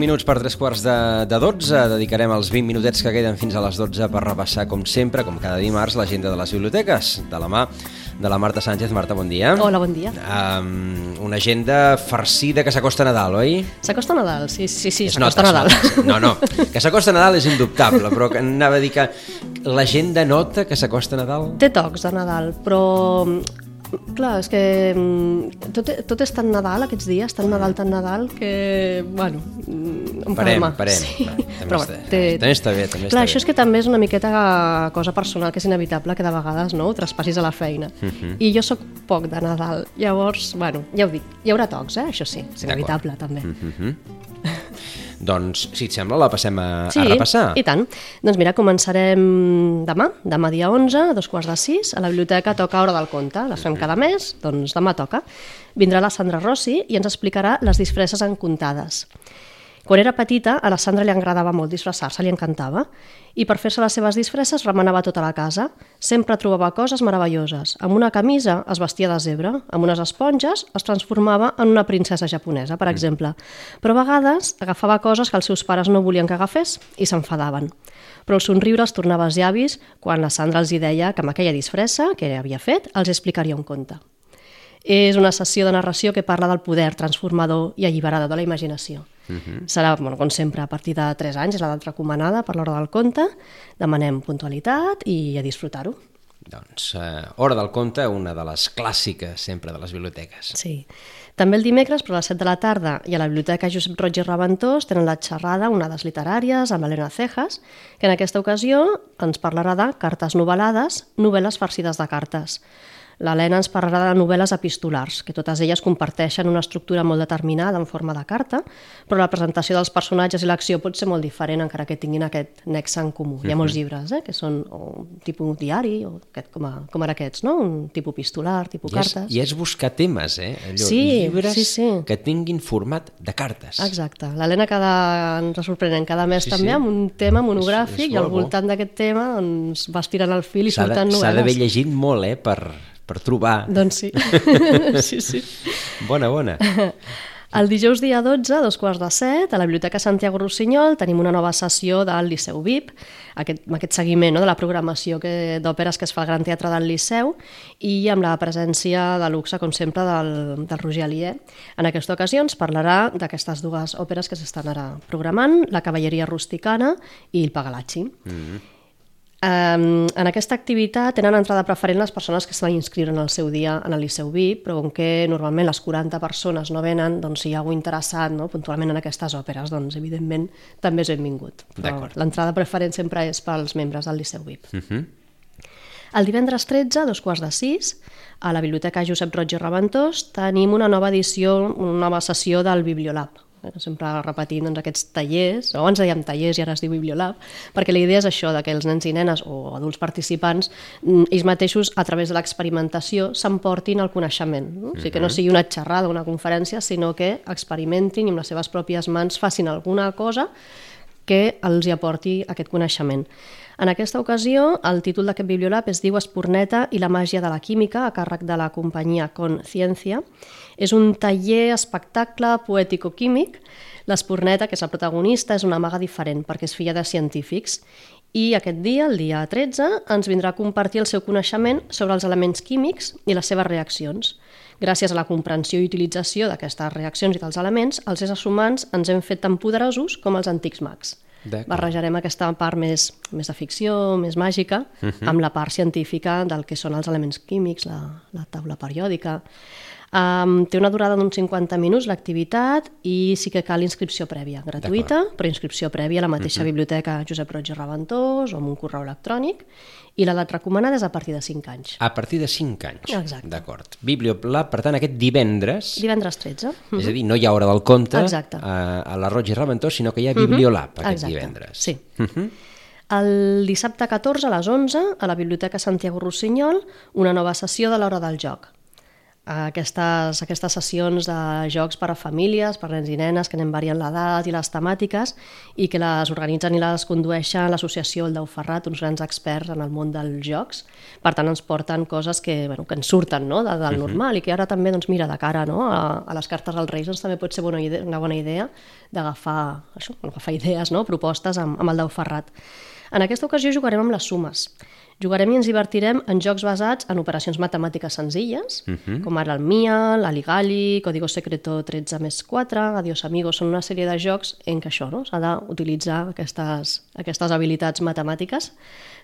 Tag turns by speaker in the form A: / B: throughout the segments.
A: Minuts per 3 quarts de, de 12. Dedicarem els 20 minutets que queden fins a les 12 per repassar, com sempre, com cada dimarts, l'agenda de les biblioteques, de la mà de la Marta Sánchez. Marta, bon dia.
B: Hola, bon dia.
A: Um, una agenda farcida que s'acosta Nadal, oi?
B: S'acosta Nadal, sí, sí, sí, s'acosta Nadal.
A: No, no, que s'acosta Nadal és indubtable, però que anava a dir que l'agenda nota que s'acosta Nadal?
B: Té tocs de Nadal, però Clar, és que mm, tot, tot és tan Nadal aquests dies, tan Nadal, tan Nadal, que, bueno,
A: mm, em parem, parem. Sí. També, Però, està, té... també està bé. També
B: clar,
A: està
B: això bé. és que també és una miqueta cosa personal, que és inevitable que de vegades no, ho traspassis a la feina. Uh mhm. -huh. I jo sóc poc de Nadal, llavors, bueno, ja ho dic, hi haurà tocs, eh? això sí, és inevitable també. Uh mhm. -huh.
A: Doncs, si et sembla, la passem a,
B: sí,
A: a repassar.
B: i tant. Doncs mira, començarem demà, demà dia 11, a dos quarts de sis, a la biblioteca toca Hora del Conte. Les fem cada mes, doncs demà toca. Vindrà la Sandra Rossi i ens explicarà les disfresses en comptades. Quan era petita, a la Sandra li agradava molt disfressar-se, li encantava, i per fer-se les seves disfresses remenava tota la casa. Sempre trobava coses meravelloses. Amb una camisa es vestia de zebra, amb unes esponges es transformava en una princesa japonesa, per mm. exemple. Però a vegades agafava coses que els seus pares no volien que agafés i s'enfadaven. Però el somriure els tornava als llavis quan la Sandra els hi deia que amb aquella disfressa que havia fet els explicaria un conte. És una sessió de narració que parla del poder transformador i alliberador de la imaginació. Uh mhm. -huh. Serà, bueno, com sempre, a partir de 3 anys, és l'edat recomanada per l'hora del conte. Demanem puntualitat i a disfrutar-ho.
A: Doncs, eh, Hora del Conte, una de les clàssiques sempre de les biblioteques.
B: Sí. També el dimecres, però a les 7 de la tarda, i a la Biblioteca Josep Roig i Reventós tenen la xerrada Onades Literàries amb l'Helena Cejas, que en aquesta ocasió ens parlarà de cartes novel·lades, novel·les farcides de cartes. L'Helena ens parlarà de novel·les epistolars, que totes elles comparteixen una estructura molt determinada en forma de carta, però la presentació dels personatges i l'acció pot ser molt diferent encara que tinguin aquest nexe en comú. Hi ha molts mhm. llibres eh, que són un tipus diari, o aquest, com, a, com ara aquests, no? un tipus epistolar, tipus I és, cartes.
A: I és buscar temes, eh? Allò,
B: sí,
A: llibres
B: sí, sí.
A: que tinguin format de cartes.
B: Exacte. L'Helena cada, ens sorprenent cada mes sí, també sí. amb un tema monogràfic és, és i al voltant d'aquest tema doncs, vas tirant el fil i surten novel·les.
A: S'ha d'haver llegit molt, eh, per, per trobar.
B: Doncs sí. sí, sí.
A: Bona, bona.
B: El dijous dia 12, a dos quarts de set, a la Biblioteca Santiago Rossinyol tenim una nova sessió del Liceu VIP, aquest, amb aquest seguiment no, de la programació d'òperes que es fa al Gran Teatre del Liceu i amb la presència de luxe, com sempre, del, del Roger Alier. En aquesta ocasió ens parlarà d'aquestes dues òperes que s'estan ara programant, La cavalleria rusticana i El Pagalacci. Mm -hmm. Um, en aquesta activitat tenen entrada preferent les persones que s'han inscriure en el seu dia en el Liceu VIP, però com que normalment les 40 persones no venen, doncs si hi ha algú interessat no, puntualment en aquestes òperes, doncs evidentment també és benvingut. L'entrada preferent sempre és pels membres del Liceu VIP. Uh mhm. -huh. El divendres 13, a dos quarts de sis, a la Biblioteca Josep Roig i Reventós, tenim una nova edició, una nova sessió del Bibliolab, sempre repetint doncs, aquests tallers, o abans dèiem tallers i ara es diu Bibliolab, perquè la idea és això, de que els nens i nenes o adults participants, mm, ells mateixos, a través de l'experimentació, s'emportin el coneixement. No? O sigui, que no sigui una xerrada, una conferència, sinó que experimentin i amb les seves pròpies mans facin alguna cosa que els hi aporti aquest coneixement. En aquesta ocasió, el títol d'aquest Bibliolab es diu Esporneta i la màgia de la química, a càrrec de la companyia Conciencia, és un taller espectacle poètico-químic. L'Esporneta, que és la protagonista, és una maga diferent perquè és filla de científics i aquest dia, el dia 13, ens vindrà a compartir el seu coneixement sobre els elements químics i les seves reaccions. Gràcies a la comprensió i utilització d'aquestes reaccions i dels elements, els éssers humans ens hem fet tan poderosos com els antics mags. Barrejarem aquesta part més, més de ficció, més màgica, uh mhm. -huh. amb la part científica del que són els elements químics, la, la taula periòdica. Um, té una durada d'uns 50 minuts l'activitat i sí que cal inscripció prèvia, gratuïta, però inscripció prèvia a la mateixa uh -huh. biblioteca Josep Roig i Reventós o amb un correu electrònic i l'edat recomanada és a partir de 5 anys.
A: A partir de 5 anys.
B: Exacte.
A: D'acord. Bibliolab, per tant, aquest divendres...
B: Divendres 13.
A: És a dir, no hi ha hora del conte
B: Exacte.
A: a, a la Roig i Reventós, sinó que hi ha Bibliolab aquest
B: Exacte.
A: divendres.
B: Sí.
A: Uh -huh.
B: El dissabte 14 a les 11, a la Biblioteca Santiago Rossinyol, una nova sessió de l'hora del joc. Aquestes, aquestes sessions de jocs per a famílies, per nens i nenes, que anem variant l'edat i les temàtiques, i que les organitzen i les condueixen l'associació El Deu Ferrat, uns grans experts en el món dels jocs. Per tant, ens porten coses que, bueno, que ens surten no? de, del normal i que ara també, doncs, mira, de cara no? a, a les cartes als Reis, doncs, també pot ser bona idea, una bona idea d'agafar agafar idees, no? propostes amb, amb el Deu Ferrat. En aquesta ocasió jugarem amb les sumes. Jugarem i ens divertirem en jocs basats en operacions matemàtiques senzilles, uh -huh. com ara el MIA, l'Aligali, Código Secreto 13 més 4, Adiós Amigos, són una sèrie de jocs en què això no? s'ha d'utilitzar aquestes, aquestes habilitats matemàtiques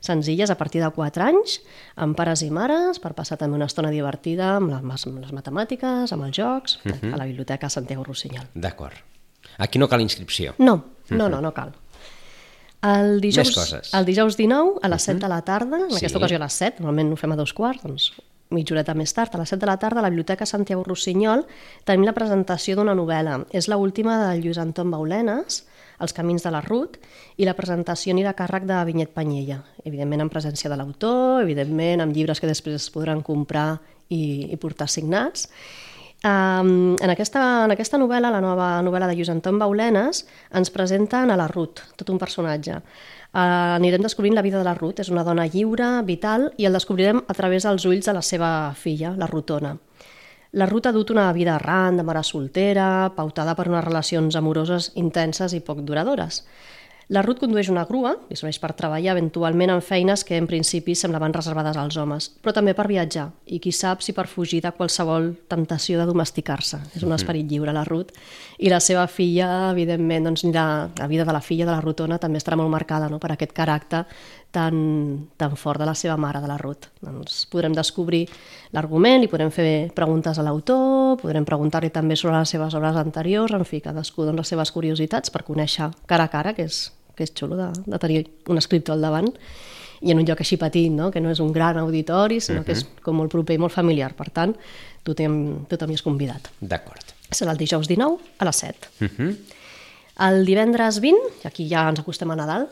B: senzilles a partir de 4 anys, amb pares i mares, per passar també una estona divertida amb les, amb les matemàtiques, amb els jocs, uh -huh. a la Biblioteca Santiago Rossinyol.
A: D'acord. Aquí no cal inscripció.
B: No, no, no, no cal. El dijous,
A: Més coses.
B: el dijous 19, a les 7 de la tarda, en
A: Sí.
B: aquesta ocasió a les 7, normalment ho fem a dos quarts, doncs mitja horeta més tard, a les 7 de la tarda, a la Biblioteca Santiago Rossinyol, tenim la presentació d'una novel·la. És la última del Lluís Anton Baulenes, Els camins de la Ruth, i la presentació anirà a càrrec de Vinyet Panyella. Evidentment en presència de l'autor, evidentment amb llibres que després es podran comprar i, i portar signats. Um, en, aquesta, en aquesta novel·la, la nova novel·la de Lluís Anton Baulenes, ens presenten a la Ruth, tot un personatge. Uh, anirem descobrint la vida de la Ruth. És una dona lliure, vital, i el descobrirem a través dels ulls de la seva filla, la Rutona. La Ruth ha dut una vida errant, de mare soltera, pautada per unes relacions amoroses intenses i poc duradores. La Ruth condueix una grua, li serveix per treballar eventualment en feines que en principi semblaven reservades als homes, però també per viatjar, i qui sap si per fugir de qualsevol temptació de domesticar-se. És un esperit lliure, la Ruth. I la seva filla, evidentment, doncs, la, la vida de la filla de la Rutona també estarà molt marcada no? per aquest caràcter tan, tan fort de la seva mare, de la Ruth. Doncs podrem descobrir l'argument, li podrem fer preguntes a l'autor, podrem preguntar-li també sobre les seves obres anteriors, en fi, cadascú doncs, les seves curiositats per conèixer cara a cara, que és, que és xulo de, de tenir un escriptor al davant, i en un lloc així petit, no? que no és un gran auditori, sinó uh -huh. que és com molt proper i molt familiar. Per tant, tothom, tothom hi és convidat.
A: D'acord.
B: Serà el dijous 19 a les 7.
A: Uh -huh.
B: El divendres 20, i aquí ja ens acostem a Nadal,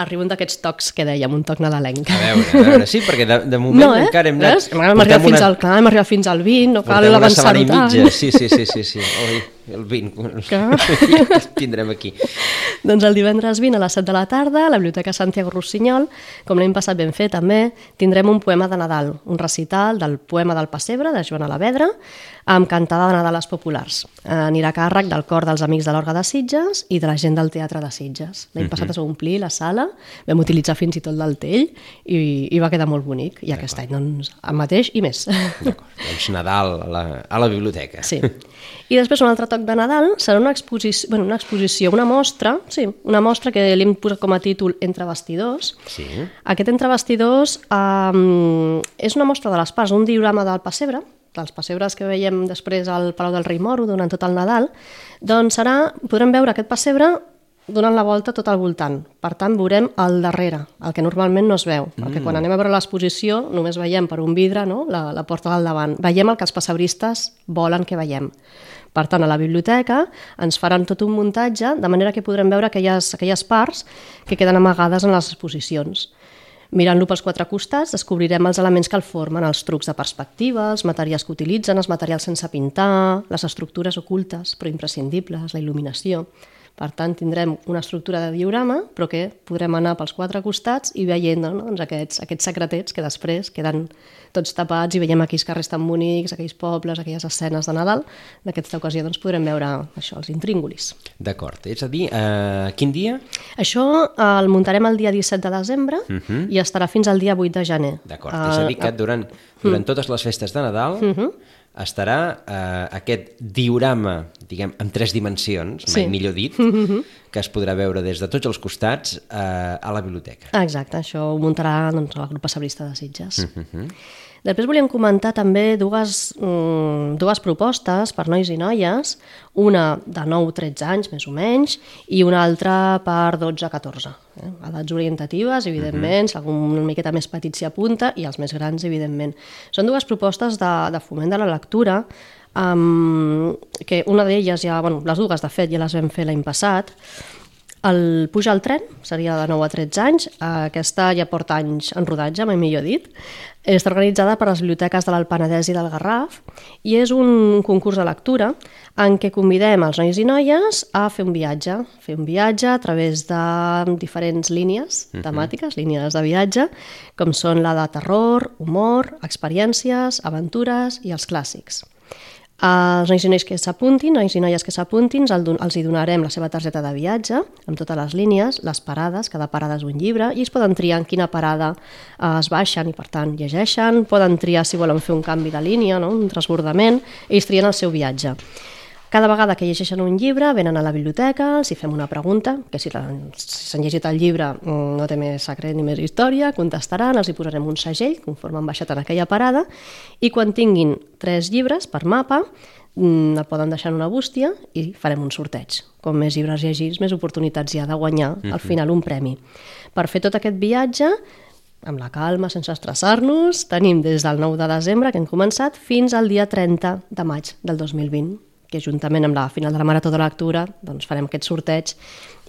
B: arriba un d'aquests tocs que dèiem, un toc nadalenc.
A: A veure, a veure, sí, perquè de, de moment
B: No, eh?
A: encara hem anat...
B: Hem arribat fins al, clar, hem arribat fins al 20, no cal
A: una
B: avançar-ho tant.
A: mitja, sí, sí, sí, sí, sí. Oi, el 20.
B: Clar.
A: Tindrem aquí.
B: Doncs el divendres 20 a les 7 de la tarda, a la Biblioteca Santiago Rossinyol, com l'any passat ben fet també, tindrem un poema de Nadal, un recital del poema del Pessebre, de Joana Lavedra, amb cantada de Nadales populars. Eh, anirà a càrrec del cor dels Amics de l'Orga de Sitges i de la gent del Teatre de Sitges. L'any passat es va omplir la sala, vam utilitzar fins i tot l'altell i, i va quedar molt bonic. I aquest any, doncs, el mateix i més.
A: D'acord. Doncs Nadal a la, a la biblioteca.
B: Sí. I després un altre toc de Nadal serà una exposició, bueno, una exposició, una mostra, sí, una mostra que li hem posat com a títol Entre vestidors.
A: Sí.
B: Aquest Entre vestidors um, és una mostra de les parts, un diorama del pessebre, dels pessebres que veiem després al Palau del Rei Moro durant tot el Nadal, doncs serà, podrem veure aquest pessebre donant la volta tot al voltant. Per tant, veurem al darrere, el que normalment no es veu, mm. perquè quan anem a veure l'exposició només veiem per un vidre no? la, la porta del davant. Veiem el que els pessebristes volen que veiem. Per tant, a la biblioteca ens faran tot un muntatge, de manera que podrem veure aquelles, aquelles parts que queden amagades en les exposicions. Mirant-lo pels quatre costats, descobrirem els elements que el formen, els trucs de perspectiva, els materials que utilitzen, els materials sense pintar, les estructures ocultes però imprescindibles, la il·luminació. Per tant, tindrem una estructura de diorama, però que podrem anar pels quatre costats i veient no, doncs aquests, aquests secretets que després queden tots tapats i veiem aquells carrers tan bonics, aquells pobles, aquelles escenes de Nadal. D'aquesta ocasió doncs, podrem veure això, els intríngulis.
A: D'acord. És a dir, eh, quin dia?
B: Això eh, el muntarem el dia 17 de desembre uh
A: Mhm.
B: -huh. i estarà fins al dia 8 de gener.
A: D'acord. És a dir, que durant, durant totes les festes de Nadal estarà eh, aquest diorama, diguem, en tres dimensions, mai
B: Sí.
A: millor dit, que es podrà veure des de tots els costats eh, a la biblioteca.
B: Exacte, això ho muntarà doncs, el grup passabrista de Sitges.
A: Mhm.
B: Després volíem comentar també dues, mm, dues propostes per nois i noies, una de 9-13 anys, més o menys, i una altra per 12-14. Eh? Edats orientatives, evidentment, uh -huh. algun una miqueta més petit s'hi apunta, i els més grans, evidentment. Són dues propostes de, de foment de la lectura, um, que una d'elles ja, bueno, les dues de fet ja les vam fer l'any passat, el Puja al tren seria de 9 a 13 anys, aquesta ja porta anys en rodatge, mai millor dit. Està organitzada per les biblioteques de l'Alpenedès i del Garraf i és un concurs de lectura en què convidem els nois i noies a fer un viatge, fer un viatge a través de diferents línies uh -huh. temàtiques, línies de viatge, com són la de terror, humor, experiències, aventures i els clàssics. Els nois i noies que s'apuntin, nois i noies que s'apuntin, els hi donarem la seva targeta de viatge, amb totes les línies, les parades, cada parada és un llibre, i es poden triar en quina parada eh, es baixen i, per tant, llegeixen, poden triar si volen fer un canvi de línia, no? un transbordament, i ells trien el seu viatge. Cada vegada que llegeixen un llibre, venen a la biblioteca, els hi fem una pregunta, que si s'han si llegit el llibre mm, no té més secret ni més història, contestaran, els hi posarem un segell conforme han baixat en aquella parada, i quan tinguin tres llibres per mapa, mm, el poden deixar en una bústia i farem un sorteig. Com més llibres llegits, més oportunitats hi ha de guanyar al mhm. final un premi. Per fer tot aquest viatge, amb la calma, sense estressar-nos, tenim des del 9 de desembre, que hem començat, fins al dia 30 de maig del 2020 que juntament amb la final de la Marató de la Lectura doncs farem aquest sorteig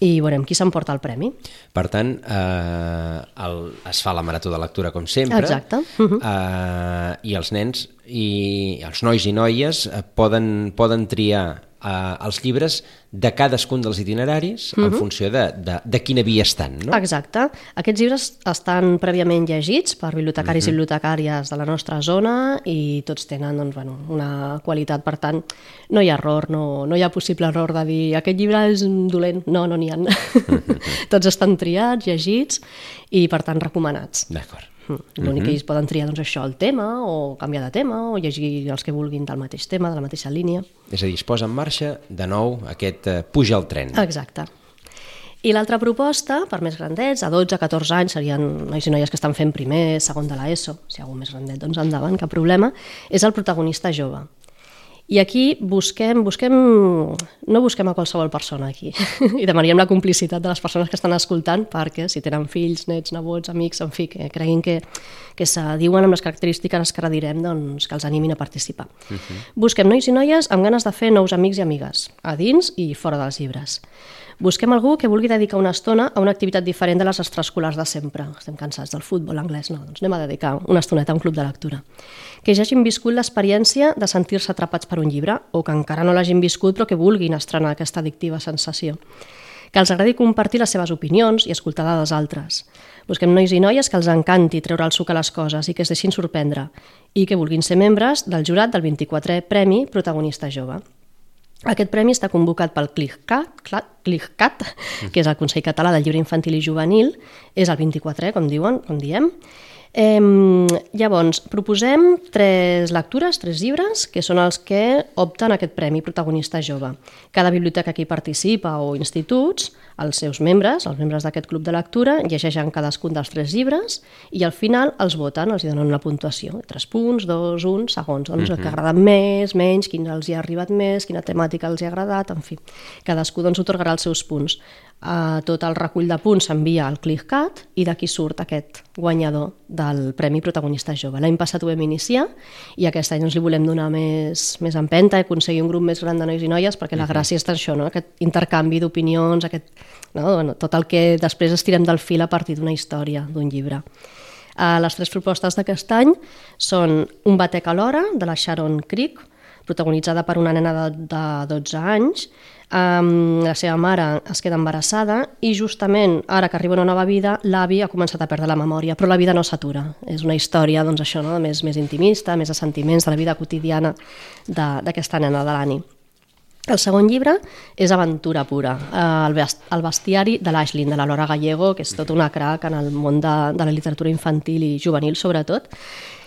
B: i veurem qui s'emporta el premi.
A: Per tant, eh, el, es fa la Marató de Lectura com sempre.
B: Exacte. Uh -huh.
A: eh, I els nens i els nois i noies eh, poden, poden triar eh, els llibres de cadascun dels itineraris uh -huh. en mhm. funció de, de, de quina via estan. No?
B: Exacte. Aquests llibres estan prèviament llegits per bibliotecaris uh -huh. i mhm. bibliotecàries de la nostra zona i tots tenen doncs, bueno, una qualitat, per tant, no hi ha error, no, no hi ha possible error de dir aquest llibre és dolent. No, no n'hi ha. Uh -huh. tots estan triats, llegits i, per tant, recomanats.
A: D'acord.
B: Mm. L'únic que ells poden triar doncs, això, el tema, o canviar de tema, o llegir els que vulguin del mateix tema, de la mateixa línia.
A: És a dir, es posa en marxa de nou aquest uh, puja al tren.
B: Exacte. I l'altra proposta, per més grandets, a 12, 14 anys, serien nois i noies que estan fent primer, segon de l'ESO, si algú més grandet, doncs endavant, cap problema, és el protagonista jove. I aquí busquem, busquem, no busquem a qualsevol persona aquí, i demanaríem la complicitat de les persones que estan escoltant perquè si tenen fills, nets, nebots, amics, en fi, que creguin que, que se diuen amb les característiques que ara direm, doncs que els animin a participar. Uh -huh. Busquem nois i noies amb ganes de fer nous amics i amigues, a dins i fora dels llibres. Busquem algú que vulgui dedicar una estona a una activitat diferent de les extraescolars de sempre. Estem cansats del futbol, anglès, no, doncs anem a dedicar una estoneta a un club de lectura que ja hagin viscut l'experiència de sentir-se atrapats per un llibre o que encara no l'hagin viscut però que vulguin estrenar aquesta addictiva sensació. Que els agradi compartir les seves opinions i escoltar de les altres. Busquem nois i noies que els encanti treure el suc a les coses i que es deixin sorprendre i que vulguin ser membres del jurat del 24è Premi Protagonista Jove. Aquest premi està convocat pel CLICCAT, que és el Consell Català del Llibre Infantil i Juvenil, és el 24è, com diuen, com diem, Eh, llavors, proposem tres lectures, tres llibres, que són els que opten aquest Premi Protagonista Jove. Cada biblioteca que hi participa o instituts, els seus membres, els membres d'aquest club de lectura, llegeixen cadascun dels tres llibres i al final els voten, els hi donen una puntuació, tres punts, dos, un, segons, doncs, uh -huh. que mhm. agraden més, menys, quin els hi ha arribat més, quina temàtica els hi ha agradat, en fi. Cadascú doncs, otorgarà els seus punts eh, tot el recull de punts s'envia al ClickCat i d'aquí surt aquest guanyador del Premi Protagonista Jove. L'any passat ho vam iniciar i aquest any ens li volem donar més, més empenta i aconseguir un grup més gran de nois i noies perquè la gràcia és això, no? aquest intercanvi d'opinions, aquest, no? bueno, tot el que després estirem del fil a partir d'una història, d'un llibre. Uh, les tres propostes d'aquest any són Un batec a l'hora, de la Sharon Creek, protagonitzada per una nena de, de 12 anys, Um, la seva mare es queda embarassada i justament ara que arriba una nova vida l'avi ha començat a perdre la memòria però la vida no s'atura, és una història doncs això, no? més, més intimista, més de sentiments de la vida quotidiana d'aquesta nena de l'Ani el segon llibre és aventura pura, eh, el bestiari de l'Ashlyn, de la Laura Gallego, que és tot una crac en el món de, de la literatura infantil i juvenil, sobretot,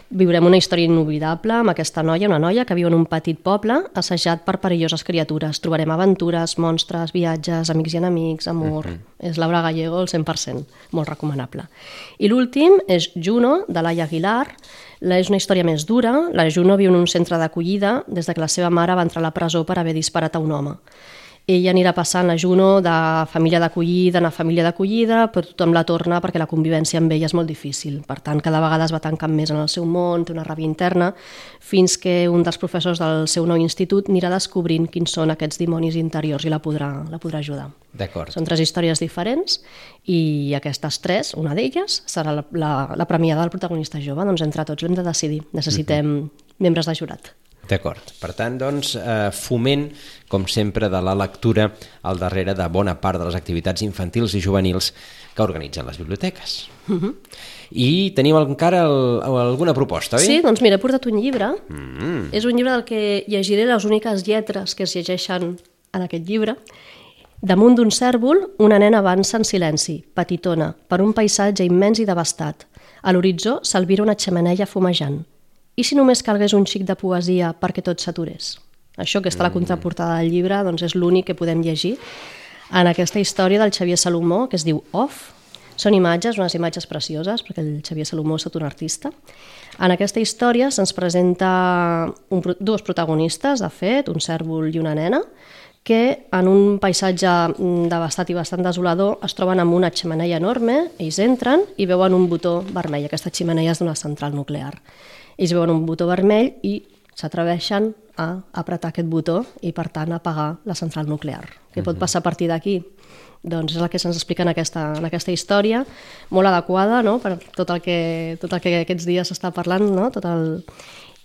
B: Viurem una història inoblidable amb aquesta noia, una noia que viu en un petit poble assajat per perilloses criatures. Trobarem aventures, monstres, viatges, amics i enemics, amor... Uh -huh. És Laura Gallego al 100%, molt recomanable. I l'últim és Juno, de Laia Aguilar. La és una història més dura. La Juno viu en un centre d'acollida des de que la seva mare va entrar a la presó per haver disparat a un home ella anirà passant la Juno de família d'acollida a família d'acollida, però tothom la torna perquè la convivència amb ella és molt difícil. Per tant, cada vegada es va tancant més en el seu món, té una ràbia interna, fins que un dels professors del seu nou institut anirà descobrint quins són aquests dimonis interiors i la podrà, la podrà ajudar.
A: D'acord.
B: Són tres històries diferents i aquestes tres, una d'elles, serà la, la, la premiada del protagonista jove. Doncs entre tots l'hem de decidir. Necessitem uh -huh. membres de jurat.
A: D'acord. Per tant, doncs, eh, foment, com sempre, de la lectura al darrere de bona part de les activitats infantils i juvenils que organitzen les biblioteques. Uh
B: Mhm.
A: -huh. I tenim encara el, alguna proposta, oi?
B: Sí, doncs mira, he portat un llibre. Mm. És un llibre del que llegiré les úniques lletres que es llegeixen en aquest llibre. Damunt d'un cèrvol, una nena avança en silenci, petitona, per un paisatge immens i devastat. A l'horitzó s'alvira una xemeneia fumejant. I si només calgués un xic de poesia perquè tot s'aturés? Això que està a la contraportada del llibre doncs és l'únic que podem llegir en aquesta història del Xavier Salomó, que es diu Off. Són imatges, unes imatges precioses, perquè el Xavier Salomó és tot un artista. En aquesta història se'ns presenta un, dos protagonistes, de fet, un cèrvol i una nena, que en un paisatge mm, devastat i bastant desolador es troben amb una xemeneia enorme, ells entren i veuen un botó vermell. Aquesta xemeneia és d'una central nuclear. Ells veuen un botó vermell i s'atreveixen a apretar aquest botó i, per tant, a apagar la central nuclear. Què pot passar a partir d'aquí? Doncs és el que se'ns explica en aquesta, en aquesta història, molt adequada no? per tot el, que, tot el que aquests dies s'està parlant, no? tot el...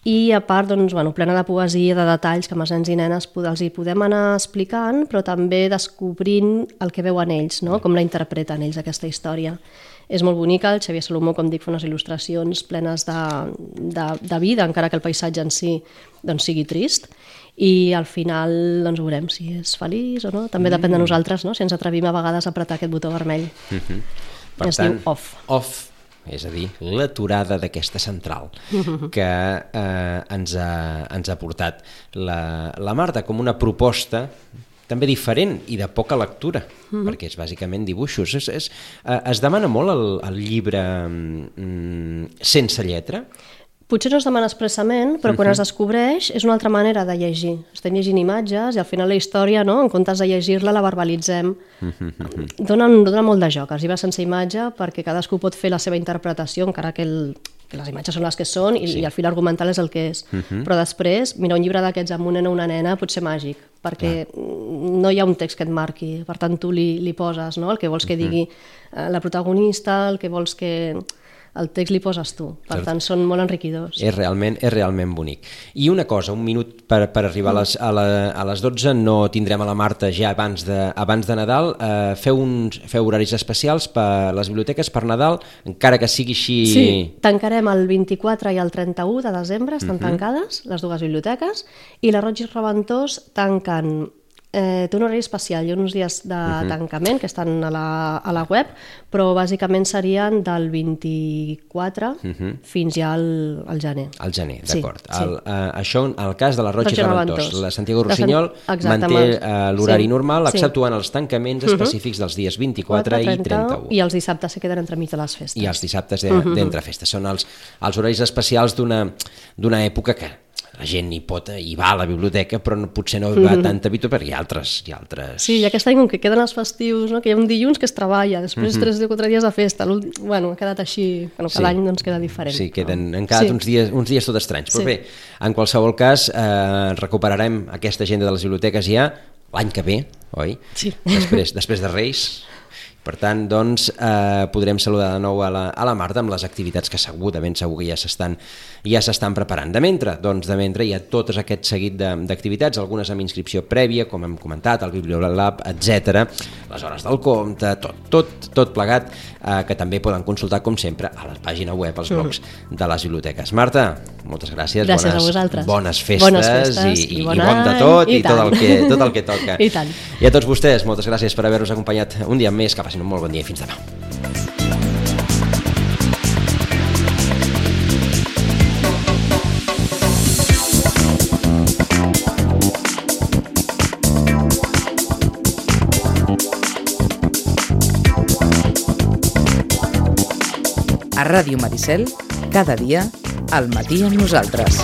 B: i a part, doncs, bueno, plena de poesia, de detalls que amb els nens i nenes els hi podem anar explicant, però també descobrint el que veuen ells, no? com la interpreten ells aquesta història. És molt bonica, el Xavier Salomó, com dic, fa unes il·lustracions plenes de, de, de vida, encara que el paisatge en si doncs, sigui trist, i al final doncs, veurem si és feliç o no. També depèn de nosaltres, no? si ens atrevim a vegades a apretar aquest botó vermell.
A: Uh -huh. Per
B: Es
A: tant,
B: diu off.
A: Off, és a dir, l'aturada d'aquesta central que eh, ens, ha, ens ha portat la, la Marta com una proposta també diferent i de poca lectura, perquè és bàsicament dibuixos. És, és, eh, es demana molt el, el llibre mm, sense lletra?
B: Potser no es demana expressament, però quan es descobreix és una altra manera de llegir. Estem llegint imatges i al final la història, no? en comptes de llegir-la, la verbalitzem. Dona, dona molt de joc, els llibres sense imatge, perquè cadascú pot fer la seva interpretació, encara que, el, les imatges són les que són i, sí. i el fil argumental és el que és. Però després, mira, un llibre d'aquests amb un nen o una nena pot ser màgic, perquè no hi ha un text que et marqui, per tant tu li, li poses no? el que vols que digui eh, la protagonista, el que vols que el text li poses tu, per
A: Cert.
B: tant són molt enriquidors.
A: És realment, és realment bonic. I una cosa, un minut per, per arribar a les, a, la, a les 12, no tindrem a la Marta ja abans de, abans de Nadal. Eh, feu, uns, feu horaris especials per les biblioteques per Nadal, encara que sigui així...
B: Sí, tancarem el 24 i el 31 de desembre, estan tancades les dues biblioteques, i la Roig i Reventós tanquen Eh, té un horari especial, hi ha uns dies de tancament que estan a la, a la web, però bàsicament serien del 24 fins ja al, al gener.
A: Al gener,
B: Sí,
A: d'acord.
B: sí.
A: El, eh, això, el cas de la Roig i Reventós.
B: Reventós.
A: La Santiago
B: Sant-
A: Rossinyol
B: Exacte,
A: manté eh, l'horari
B: sí,
A: normal,
B: sí.
A: exceptuant els tancaments específics dels dies 24 i 31.
B: I els dissabtes se queden entremig de les festes.
A: i els dissabtes de- d'entre festes. Són els, els horaris especials d'una època que la gent hi pot, hi va a la biblioteca, però no, potser no hi va tanta habitual perquè hi ha altres... Hi ha altres...
B: Sí, i aquest any com que queden els festius, no? que hi ha un dilluns que es treballa, després tres o quatre dies de festa, bueno, ha quedat així, bueno,
A: Sí.
B: cada any doncs queda diferent.
A: Sí, queden,
B: no?
A: han quedat
B: Sí.
A: uns, dies, uns dies tot estranys. Però
B: Sí.
A: bé, en qualsevol cas, eh, recuperarem aquesta agenda de les biblioteques ja l'any que ve, oi?
B: Sí.
A: Després, després de Reis. Per tant, doncs, eh, podrem saludar de nou a la, a la Marta amb les activitats que segur, de ben segur que ja s'estan ja s'estan preparant. De mentre, doncs, de mentre hi ha tot aquest seguit d'activitats, algunes amb inscripció prèvia, com hem comentat, el Bibliolab, etc. les hores del compte, tot, tot, tot plegat, eh, que també poden consultar, com sempre, a la pàgina web, als blogs de les biblioteques. Marta, moltes gràcies.
B: Gràcies a
A: bones,
B: vosaltres.
A: Bones festes,
B: Bones festes
A: i, i,
B: i
A: i
B: bon
A: bon de tot i,
B: i
A: tot, el que, tot el que toca.
B: I tant.
A: I a tots vostès, moltes gràcies per haver-nos acompanyat un dia més. Que passin un molt bon dia i fins demà.
C: A Ràdio Maricel, cada dia, al matí amb nosaltres.